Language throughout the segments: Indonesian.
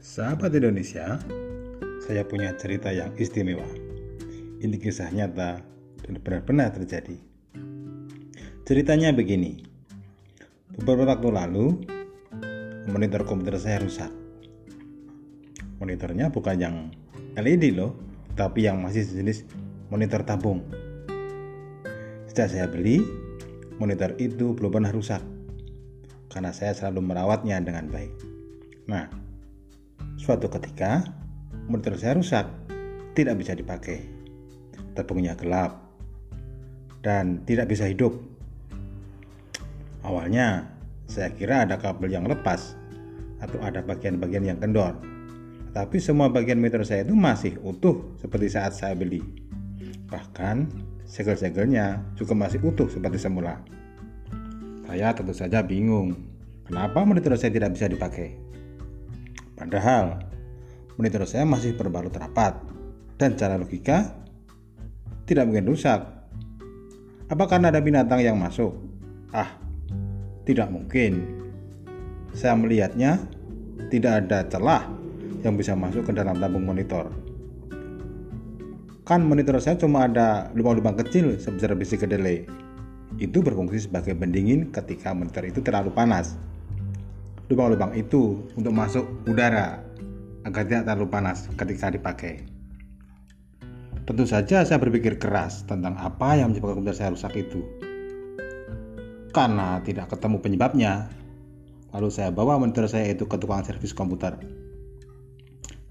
Sahabat Indonesia, saya punya cerita yang istimewa. Ini kisah nyata dan benar-benar terjadi. Ceritanya begini. Beberapa waktu lalu, monitor komputer saya rusak. Monitornya bukan yang LED loh, tapi yang masih jenis monitor tabung. Sejak saya beli, monitor itu belum pernah rusak karena saya selalu merawatnya dengan baik. Nah, suatu ketika monitor saya rusak, tidak bisa dipakai. Tabungnya gelap dan tidak bisa hidup. Awalnya saya kira ada kabel yang lepas atau ada bagian-bagian yang kendor. Tapi semua bagian monitor saya itu masih utuh seperti saat saya beli. Bahkan segel-segelnya juga masih utuh seperti semula. Saya tentu saja bingung, kenapa monitor saya tidak bisa dipakai. Padahal monitor saya masih berbalut rapat dan cara logika tidak mungkin rusak. Apa karena ada binatang yang masuk? Ah, tidak mungkin. Saya melihatnya tidak ada celah yang bisa masuk ke dalam tabung monitor. Kan monitor saya cuma ada lubang-lubang kecil sebesar besi kedelai. Itu berfungsi sebagai pendingin ketika monitor itu terlalu panas. Lubang-lubang itu untuk masuk udara agar tidak terlalu panas ketika dipakai. Tentu saja saya berpikir keras tentang apa yang menyebabkan komputer saya rusak itu. Karena tidak ketemu penyebabnya, lalu saya bawa monitor saya itu ke tukang servis komputer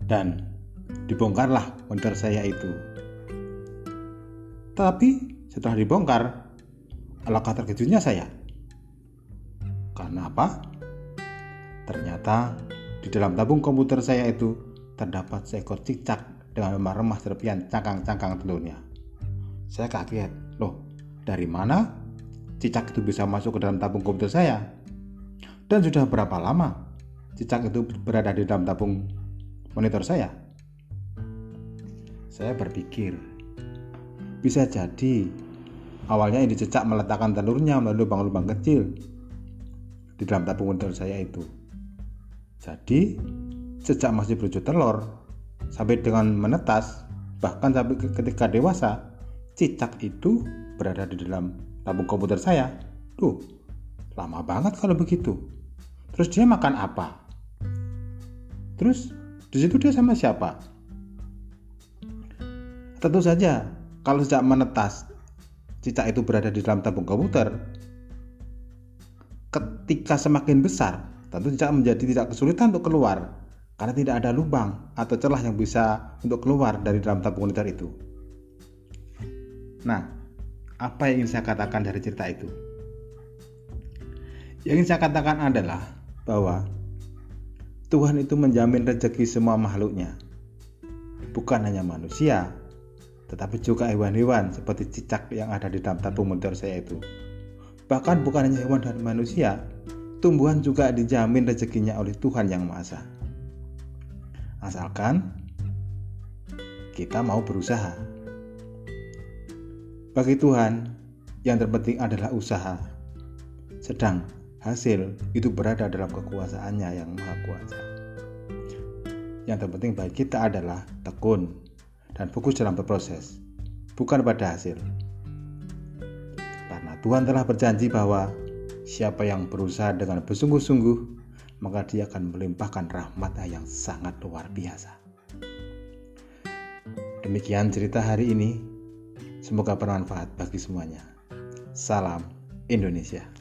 dan dibongkarlah monitor saya itu. Tapi setelah dibongkar, alangkah terkejutnya saya. Karena apa? Ternyata di dalam tabung komputer saya itu terdapat seekor cicak dengan remah-remah serpian cangkang-cangkang telurnya. Saya kaget, loh dari mana cicak itu bisa masuk ke dalam tabung komputer saya? Dan sudah berapa lama cicak itu berada di dalam tabung monitor saya. Saya berpikir, bisa jadi awalnya ini cecak meletakkan telurnya melalui lubang-lubang kecil di dalam tabung monitor saya itu. Jadi, cecak masih berwujud telur sampai dengan menetas, bahkan sampai ketika dewasa, cicak itu berada di dalam tabung komputer saya. Tuh, lama banget kalau begitu. Terus dia makan apa? Terus di situ dia sama siapa? Tentu saja, kalau sejak menetas cicak itu berada di dalam tabung komputer, ketika semakin besar, tentu cicak menjadi tidak kesulitan untuk keluar karena tidak ada lubang atau celah yang bisa untuk keluar dari dalam tabung komputer itu. Nah, apa yang ingin saya katakan dari cerita itu? Yang ingin saya katakan adalah bahwa Tuhan itu menjamin rezeki semua makhluknya. Bukan hanya manusia, tetapi juga hewan-hewan seperti cicak yang ada di dalam tabung motor saya itu. Bahkan bukan hanya hewan dan manusia, tumbuhan juga dijamin rezekinya oleh Tuhan Yang Maha Esa. Asalkan kita mau berusaha. Bagi Tuhan, yang terpenting adalah usaha. Sedang hasil itu berada dalam kekuasaannya yang maha kuasa. Yang terpenting bagi kita adalah tekun dan fokus dalam berproses, bukan pada hasil. Karena Tuhan telah berjanji bahwa siapa yang berusaha dengan bersungguh-sungguh, maka dia akan melimpahkan rahmatnya yang sangat luar biasa. Demikian cerita hari ini. Semoga bermanfaat bagi semuanya. Salam Indonesia.